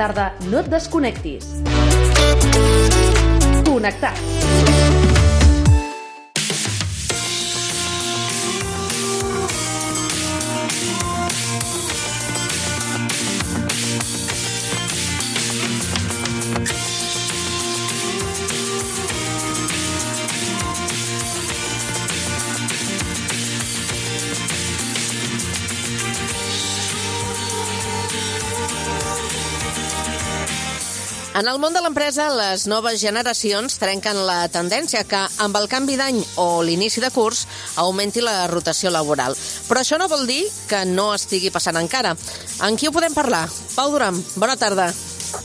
tarda no et desconnectis. Connectats. En el món de l'empresa, les noves generacions trenquen la tendència que, amb el canvi d'any o l'inici de curs, augmenti la rotació laboral. Però això no vol dir que no estigui passant encara. En qui ho podem parlar? Pau Duram, bona tarda.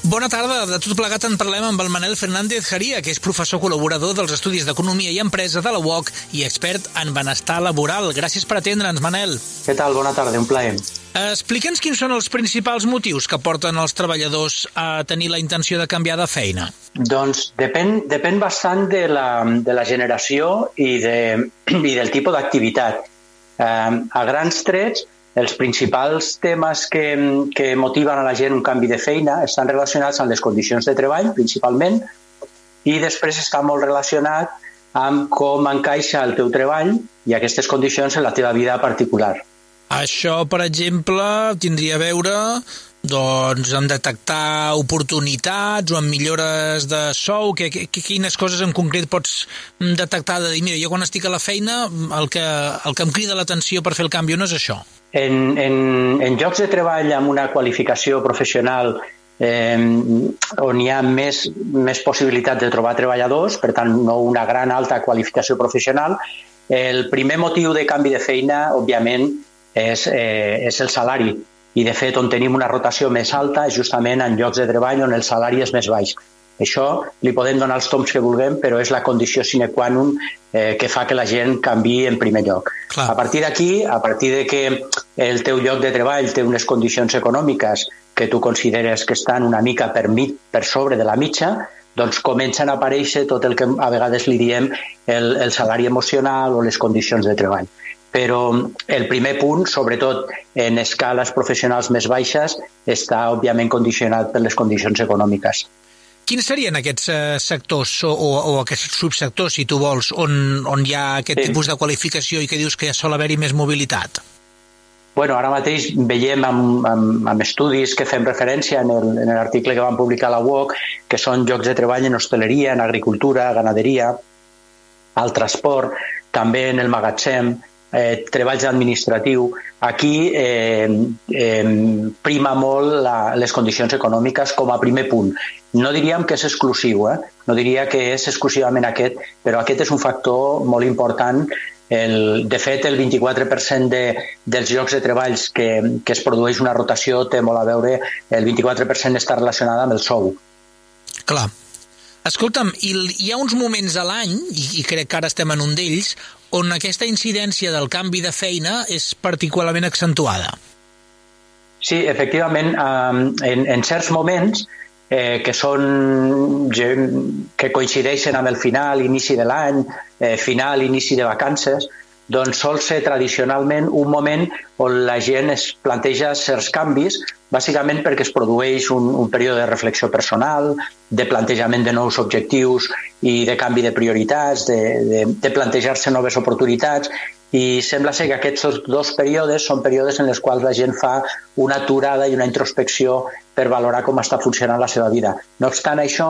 Bona tarda. De tot plegat en parlem amb el Manel Fernández Jaria, que és professor col·laborador dels Estudis d'Economia i Empresa de la UOC i expert en benestar laboral. Gràcies per atendre'ns, Manel. Què tal? Bona tarda, un plaer. Explica'ns quins són els principals motius que porten els treballadors a tenir la intenció de canviar de feina. Doncs depèn, depèn bastant de la, de la generació i, de, i del tipus d'activitat. Eh, a grans trets, els principals temes que, que motiven a la gent un canvi de feina estan relacionats amb les condicions de treball, principalment, i després està molt relacionat amb com encaixa el teu treball i aquestes condicions en la teva vida particular. Això, per exemple, tindria a veure doncs, en detectar oportunitats o en millores de sou? Que, que, quines coses en concret pots detectar de dir, mira, jo quan estic a la feina el que, el que em crida l'atenció per fer el canvi no és això? En, en, en llocs de treball amb una qualificació professional eh, on hi ha més, més possibilitat de trobar treballadors, per tant, no una gran alta qualificació professional, el primer motiu de canvi de feina, òbviament, és, eh, és el salari. I, de fet, on tenim una rotació més alta és justament en llocs de treball on el salari és més baix. Això li podem donar els toms que vulguem, però és la condició sine qua non eh, que fa que la gent canvi en primer lloc. Clar. A partir d'aquí, a partir de que el teu lloc de treball té unes condicions econòmiques que tu consideres que estan una mica per, mit, per sobre de la mitja, doncs comencen a aparèixer tot el que a vegades li diem el, el salari emocional o les condicions de treball però el primer punt, sobretot en escales professionals més baixes, està òbviament condicionat per les condicions econòmiques. Quins serien aquests eh, sectors o, o, o aquests subsectors, si tu vols, on, on hi ha aquest sí. tipus de qualificació i que dius que ja sol haver-hi més mobilitat? Bueno, ara mateix veiem amb, amb, amb estudis que fem referència en l'article que vam publicar la UOC, que són llocs de treball en hostaleria, en agricultura, ganaderia, al transport, també en el magatzem, eh, treballs administratiu, aquí eh, eh, prima molt la, les condicions econòmiques com a primer punt. No diríem que és exclusiu, eh? no diria que és exclusivament aquest, però aquest és un factor molt important el, de fet, el 24% de, dels llocs de treballs que, que es produeix una rotació té molt a veure, el 24% està relacionada amb el sou. Clar. Escolta'm, hi ha uns moments a l'any, i, crec que ara estem en un d'ells, on aquesta incidència del canvi de feina és particularment accentuada. Sí, efectivament, en, en certs moments eh, que són que coincideixen amb el final, inici de l'any, eh, final, inici de vacances, doncs sol ser tradicionalment un moment on la gent es planteja certs canvis, bàsicament perquè es produeix un, un període de reflexió personal, de plantejament de nous objectius i de canvi de prioritats, de, de, de plantejar-se noves oportunitats i sembla ser que aquests dos períodes són períodes en els quals la gent fa una aturada i una introspecció per valorar com està funcionant la seva vida. No obstant això,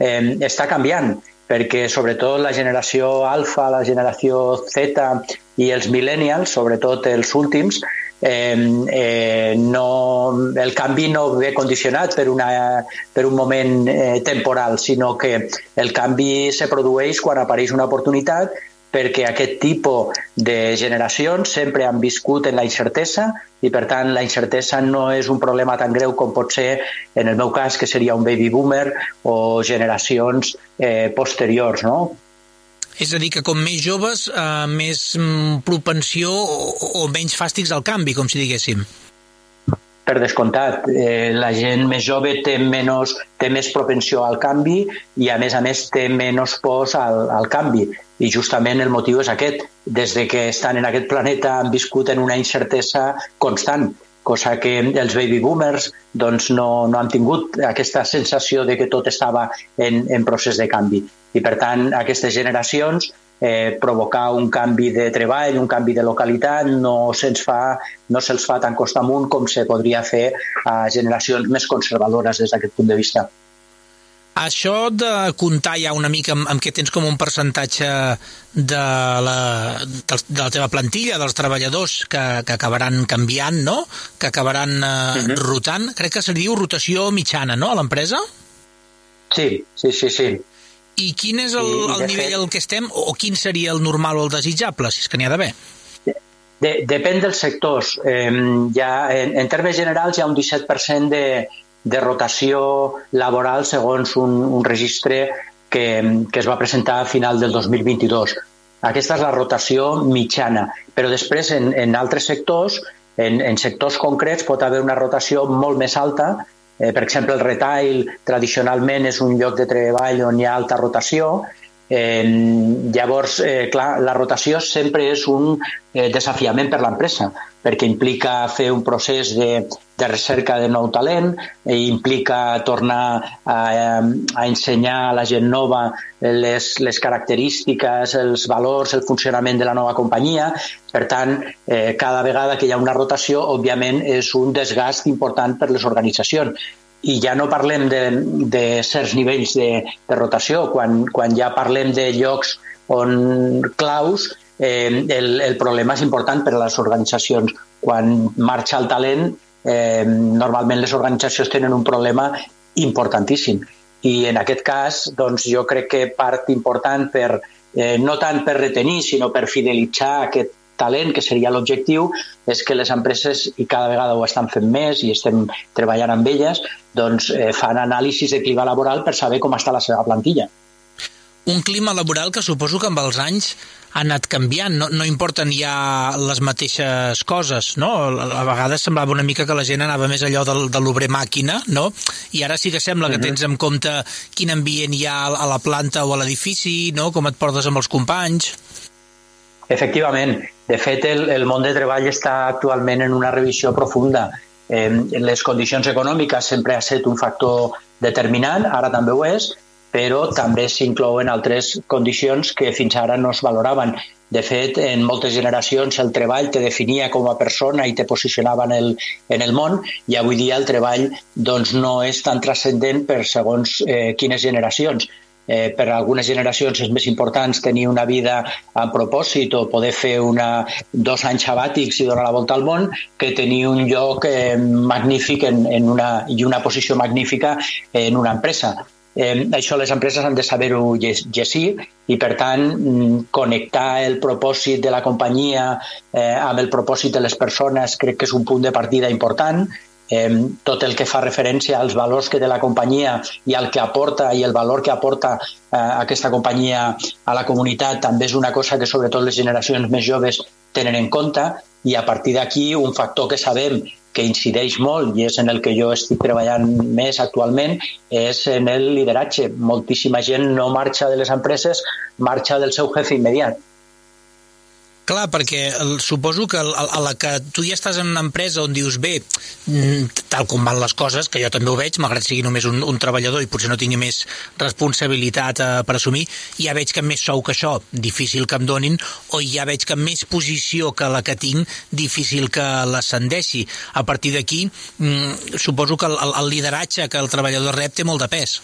eh, està canviant perquè sobretot la generació alfa, la generació Z i els millennials, sobretot els últims, eh, eh, no, el canvi no ve condicionat per, una, per un moment eh, temporal, sinó que el canvi se produeix quan apareix una oportunitat perquè aquest tipus de generacions sempre han viscut en la incertesa i, per tant, la incertesa no és un problema tan greu com pot ser, en el meu cas, que seria un baby boomer o generacions eh, posteriors, no? És a dir, que com més joves, eh, més mm, propensió o, o menys fàstics al canvi, com si diguéssim. Per descomptat, eh, la gent més jove té, menys, té més propensió al canvi i, a més a més, té menys pors al, al canvi. I justament el motiu és aquest. Des de que estan en aquest planeta han viscut en una incertesa constant cosa que els baby boomers doncs, no, no han tingut aquesta sensació de que tot estava en, en procés de canvi. I, per tant, aquestes generacions eh, provocar un canvi de treball, un canvi de localitat, no se'ls fa, no se'ls fa tan costa amunt com se podria fer a generacions més conservadores des d'aquest punt de vista. Això de comptar ja una mica amb, amb què tens com un percentatge de la, de, de la teva plantilla, dels treballadors que, que acabaran canviant, no? Que acabaran eh, uh mhm. -huh. rotant. Crec que se diu rotació mitjana, no?, a l'empresa? Sí, sí, sí, sí. I quin és el, sí, el nivell fet... al que estem, o quin seria el normal o el desitjable, si és que n'hi ha d'haver? De, depèn dels sectors. Eh, ja, en, en termes generals hi ha un 17% de, de rotació laboral segons un, un registre que, que es va presentar a final del 2022. Aquesta és la rotació mitjana, però després en, en altres sectors, en, en sectors concrets, pot haver una rotació molt més alta. Eh, per exemple, el retail tradicionalment és un lloc de treball on hi ha alta rotació Eh, llavors, eh, clar, la rotació sempre és un eh, desafiament per l'empresa, perquè implica fer un procés de, de recerca de nou talent, eh, implica tornar a, a ensenyar a la gent nova les, les característiques, els valors, el funcionament de la nova companyia. Per tant, eh, cada vegada que hi ha una rotació, òbviament, és un desgast important per les organitzacions i ja no parlem de, de certs nivells de, de rotació, quan, quan ja parlem de llocs on claus, eh, el, el problema és important per a les organitzacions. Quan marxa el talent, eh, normalment les organitzacions tenen un problema importantíssim. I en aquest cas, doncs, jo crec que part important per, eh, no tant per retenir, sinó per fidelitzar aquest talent, que seria l'objectiu, és que les empreses, i cada vegada ho estan fent més i estem treballant amb elles, doncs eh, fan anàlisis de clima laboral per saber com està la seva plantilla. Un clima laboral que suposo que amb els anys ha anat canviant, no, no importen ja les mateixes coses, no? A vegades semblava una mica que la gent anava més allò del, de l'obrer màquina, no? I ara sí que sembla que tens en compte quin ambient hi ha a la planta o a l'edifici, no? Com et portes amb els companys. Efectivament. De fet, el, el món de treball està actualment en una revisió profunda. Eh, les condicions econòmiques sempre ha estat un factor determinant, ara també ho és, però també s'inclouen altres condicions que fins ara no es valoraven. De fet, en moltes generacions el treball te definia com a persona i te posicionava en el, en el món i avui dia el treball doncs, no és tan transcendent per segons eh, quines generacions eh, per a algunes generacions és més important tenir una vida a propòsit o poder fer una, dos anys sabàtics i donar la volta al món que tenir un lloc eh, magnífic en, en una, i una posició magnífica en una empresa. Eh, això les empreses han de saber-ho llegir i, per tant, mm, connectar el propòsit de la companyia eh, amb el propòsit de les persones crec que és un punt de partida important eh, tot el que fa referència als valors que té la companyia i al que aporta i el valor que aporta eh, aquesta companyia a la comunitat també és una cosa que sobretot les generacions més joves tenen en compte i a partir d'aquí un factor que sabem que incideix molt i és en el que jo estic treballant més actualment és en el lideratge. Moltíssima gent no marxa de les empreses, marxa del seu jefe immediat Clar, perquè el, suposo que a, a la que tu ja estàs en una empresa on dius, bé, mm, tal com van les coses, que jo també ho veig, malgrat sigui només un, un treballador i potser no tingui més responsabilitat eh, per assumir, ja veig que més sou que això, difícil que em donin, o ja veig que més posició que la que tinc, difícil que l'ascendeixi. A partir d'aquí, mm, suposo que el, el lideratge que el treballador rep té molt de pes.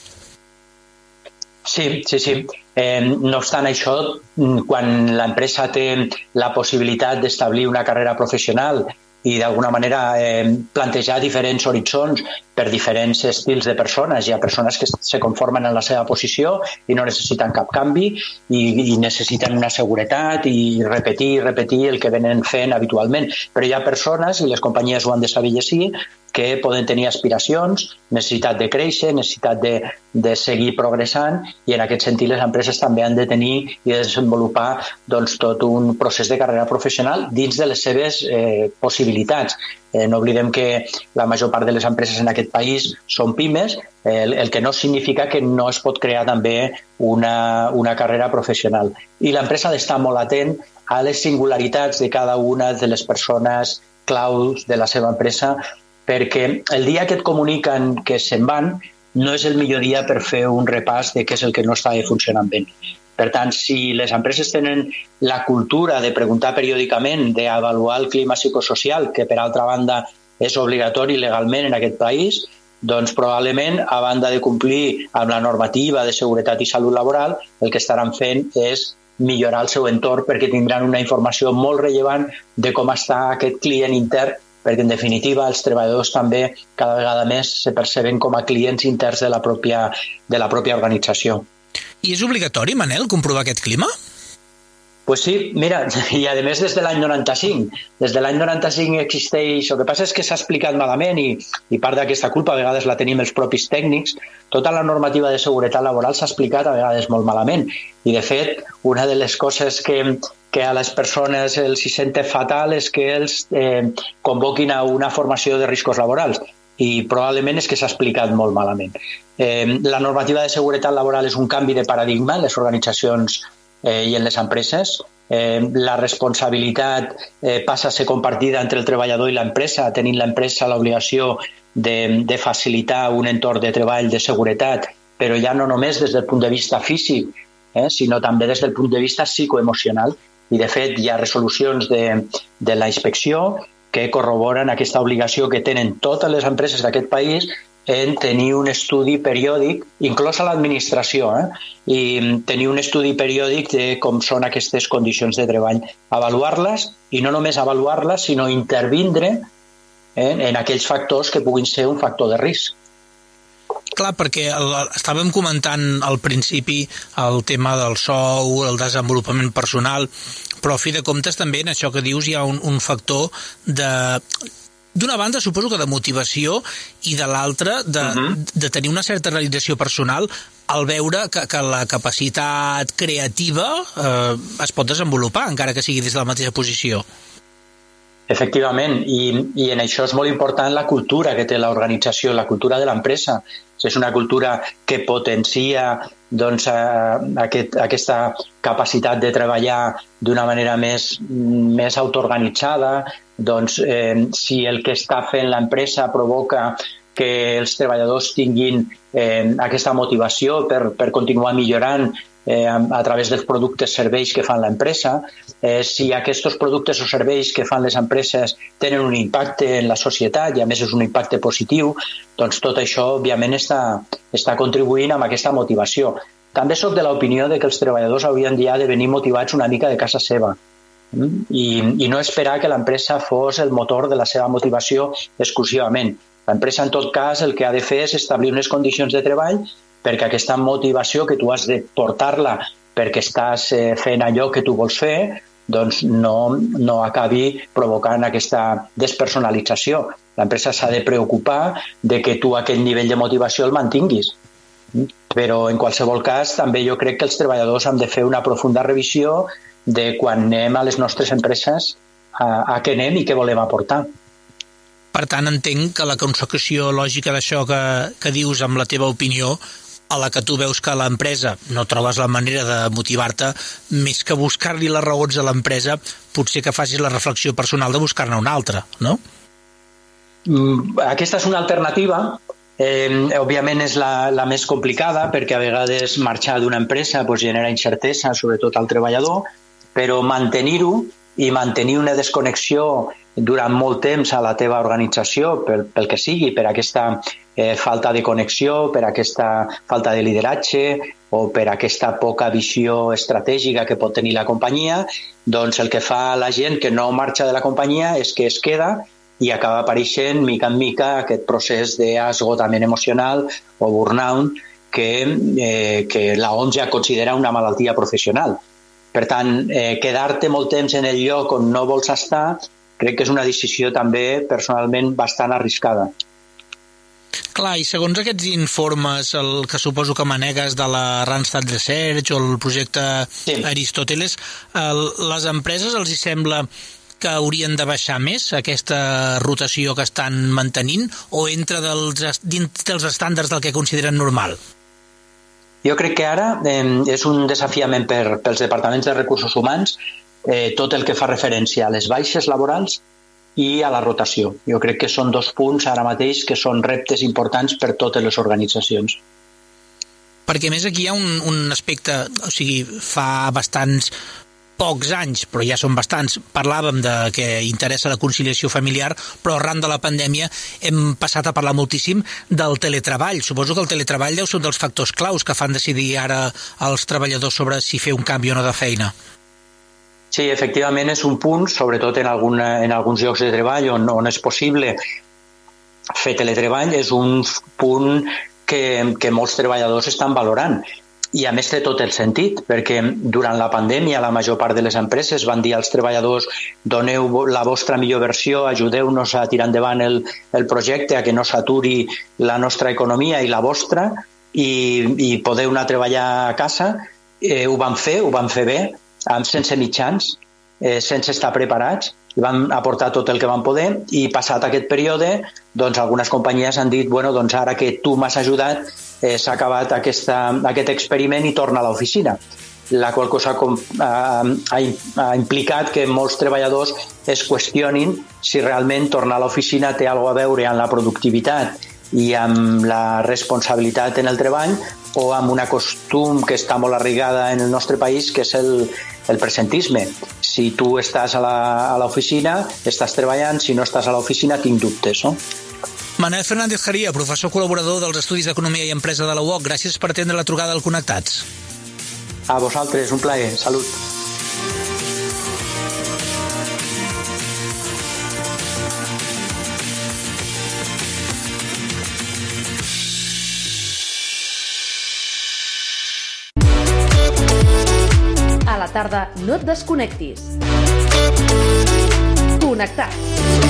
Sí, sí, sí. Eh, no obstant això, mm, quan l'empresa té la possibilitat d'establir una carrera professional i d'alguna manera eh, plantejar diferents horitzons per diferents estils de persones. Hi ha persones que se conformen en la seva posició i no necessiten cap canvi i, i necessiten una seguretat i repetir i repetir el que venen fent habitualment. Però hi ha persones, i les companyies ho han de saber llegir, que poden tenir aspiracions, necessitat de créixer, necessitat de, de seguir progressant i en aquest sentit les empreses també han de tenir i desenvolupar doncs, tot un procés de carrera professional dins de les seves eh, possibilitats. Eh, no oblidem que la major part de les empreses en aquest país són pimes, el, el que no significa que no es pot crear també una, una carrera professional. I l'empresa ha d'estar molt atent a les singularitats de cada una de les persones claus de la seva empresa perquè el dia que et comuniquen que se'n van no és el millor dia per fer un repàs de què és el que no està funcionant bé. Per tant, si les empreses tenen la cultura de preguntar periòdicament, d'avaluar el clima psicosocial, que per altra banda és obligatori legalment en aquest país, doncs probablement, a banda de complir amb la normativa de seguretat i salut laboral, el que estaran fent és millorar el seu entorn perquè tindran una informació molt rellevant de com està aquest client intern perquè en definitiva els treballadors també cada vegada més se perceben com a clients interns de la pròpia, de la pròpia organització. I és obligatori, Manel, comprovar aquest clima? Pues sí, mira, i a més des de l'any 95. Des de l'any 95 existeix... El que passa és que s'ha explicat malament i, i part d'aquesta culpa a vegades la tenim els propis tècnics. Tota la normativa de seguretat laboral s'ha explicat a vegades molt malament. I, de fet, una de les coses que, que a les persones els hi sente fatal és que els eh, convoquin a una formació de riscos laborals i probablement és que s'ha explicat molt malament. Eh, la normativa de seguretat laboral és un canvi de paradigma en les organitzacions eh, i en les empreses. Eh, la responsabilitat eh, passa a ser compartida entre el treballador i l'empresa, tenint l'empresa l'obligació de, de facilitar un entorn de treball de seguretat, però ja no només des del punt de vista físic, eh, sinó també des del punt de vista psicoemocional. I, de fet, hi ha resolucions de, de la inspecció que corroboren aquesta obligació que tenen totes les empreses d'aquest país en tenir un estudi periòdic, inclòs a l'administració, eh? i tenir un estudi periòdic de com són aquestes condicions de treball. Avaluar-les, i no només avaluar-les, sinó intervindre eh, en aquells factors que puguin ser un factor de risc. Clar, perquè el, estàvem comentant al principi el tema del sou, el desenvolupament personal, però a fi de comptes també en això que dius hi ha un, un factor de d'una banda suposo que de motivació i de l'altra de, uh -huh. de tenir una certa realització personal al veure que, que la capacitat creativa eh, es pot desenvolupar, encara que sigui des de la mateixa posició. Efectivament, i, i en això és molt important la cultura que té l'organització, la cultura de l'empresa. És una cultura que potencia doncs, eh, aquest, aquesta capacitat de treballar d'una manera més, més autoorganitzada, doncs eh, si el que està fent l'empresa provoca que els treballadors tinguin eh, aquesta motivació per, per continuar millorant eh, a través dels productes serveis que fan l'empresa, eh, si aquests productes o serveis que fan les empreses tenen un impacte en la societat i a més és un impacte positiu, doncs tot això òbviament està, està contribuint amb aquesta motivació. També sóc de l'opinió de que els treballadors haurien dia de venir motivats una mica de casa seva i, i no esperar que l'empresa fos el motor de la seva motivació exclusivament. L'empresa, en tot cas, el que ha de fer és establir unes condicions de treball perquè aquesta motivació que tu has de portar-la perquè estàs eh, fent allò que tu vols fer, doncs no, no acabi provocant aquesta despersonalització. L'empresa s'ha de preocupar de que tu aquest nivell de motivació el mantinguis. Però, en qualsevol cas, també jo crec que els treballadors han de fer una profunda revisió de quan anem a les nostres empreses a, a què anem i què volem aportar. Per tant, entenc que la consecució lògica d'això que, que dius amb la teva opinió a la que tu veus que l'empresa no trobes la manera de motivar-te, més que buscar-li les raons a l'empresa, potser que facis la reflexió personal de buscar-ne una altra, no? Mm, aquesta és una alternativa, Eh, òbviament és la, la més complicada perquè a vegades marxar d'una empresa pues, genera incertesa, sobretot al treballador, però mantenir-ho i mantenir una desconnexió durant molt temps a la teva organització, pel, pel que sigui, per aquesta eh, falta de connexió, per aquesta falta de lideratge o per aquesta poca visió estratègica que pot tenir la companyia, doncs el que fa la gent que no marxa de la companyia és que es queda i acaba apareixent mica en mica aquest procés d'esgotament emocional o burnout que, eh, que la OMS ja considera una malaltia professional. Per tant, eh, quedar-te molt temps en el lloc on no vols estar crec que és una decisió també personalment bastant arriscada. Clar, i segons aquests informes, el que suposo que manegues de la Randstad Research o el projecte sí. Aristoteles, el, les empreses els hi sembla que haurien de baixar més aquesta rotació que estan mantenint o entra dels, dins dels estàndards del que consideren normal? Jo crec que ara eh, és un desafiament per, pels departaments de recursos humans eh, tot el que fa referència a les baixes laborals i a la rotació. Jo crec que són dos punts ara mateix que són reptes importants per totes les organitzacions perquè més aquí hi ha un, un aspecte, o sigui, fa bastants pocs anys, però ja són bastants, parlàvem de que interessa la conciliació familiar, però arran de la pandèmia hem passat a parlar moltíssim del teletreball. Suposo que el teletreball deu ser un dels factors claus que fan decidir ara als treballadors sobre si fer un canvi o no de feina. Sí, efectivament és un punt, sobretot en, alguna, en alguns llocs de treball on, on és possible fer teletreball, és un punt que, que molts treballadors estan valorant i a més té tot el sentit, perquè durant la pandèmia la major part de les empreses van dir als treballadors doneu la vostra millor versió, ajudeu-nos a tirar endavant el, el projecte, a que no s'aturi la nostra economia i la vostra i, i podeu anar a treballar a casa. Eh, ho van fer, ho van fer bé, amb, sense mitjans, eh, sense estar preparats, i van aportar tot el que van poder i passat aquest període doncs algunes companyies han dit bueno, doncs ara que tu m'has ajudat eh, s'ha acabat aquesta, aquest experiment i torna a l'oficina. La qual cosa com, ha, ha implicat que molts treballadors es qüestionin si realment tornar a l'oficina té alguna a veure amb la productivitat i amb la responsabilitat en el treball o amb una costum que està molt arraigada en el nostre país, que és el, el presentisme. Si tu estàs a l'oficina, estàs treballant, si no estàs a l'oficina, tinc dubtes, no? Manel Fernández Jaria, professor col·laborador dels Estudis d'Economia i Empresa de la UOC, gràcies per atendre la trucada al Connectats. A vosaltres, un plaer. Salut. No et desconnectis. Connectats.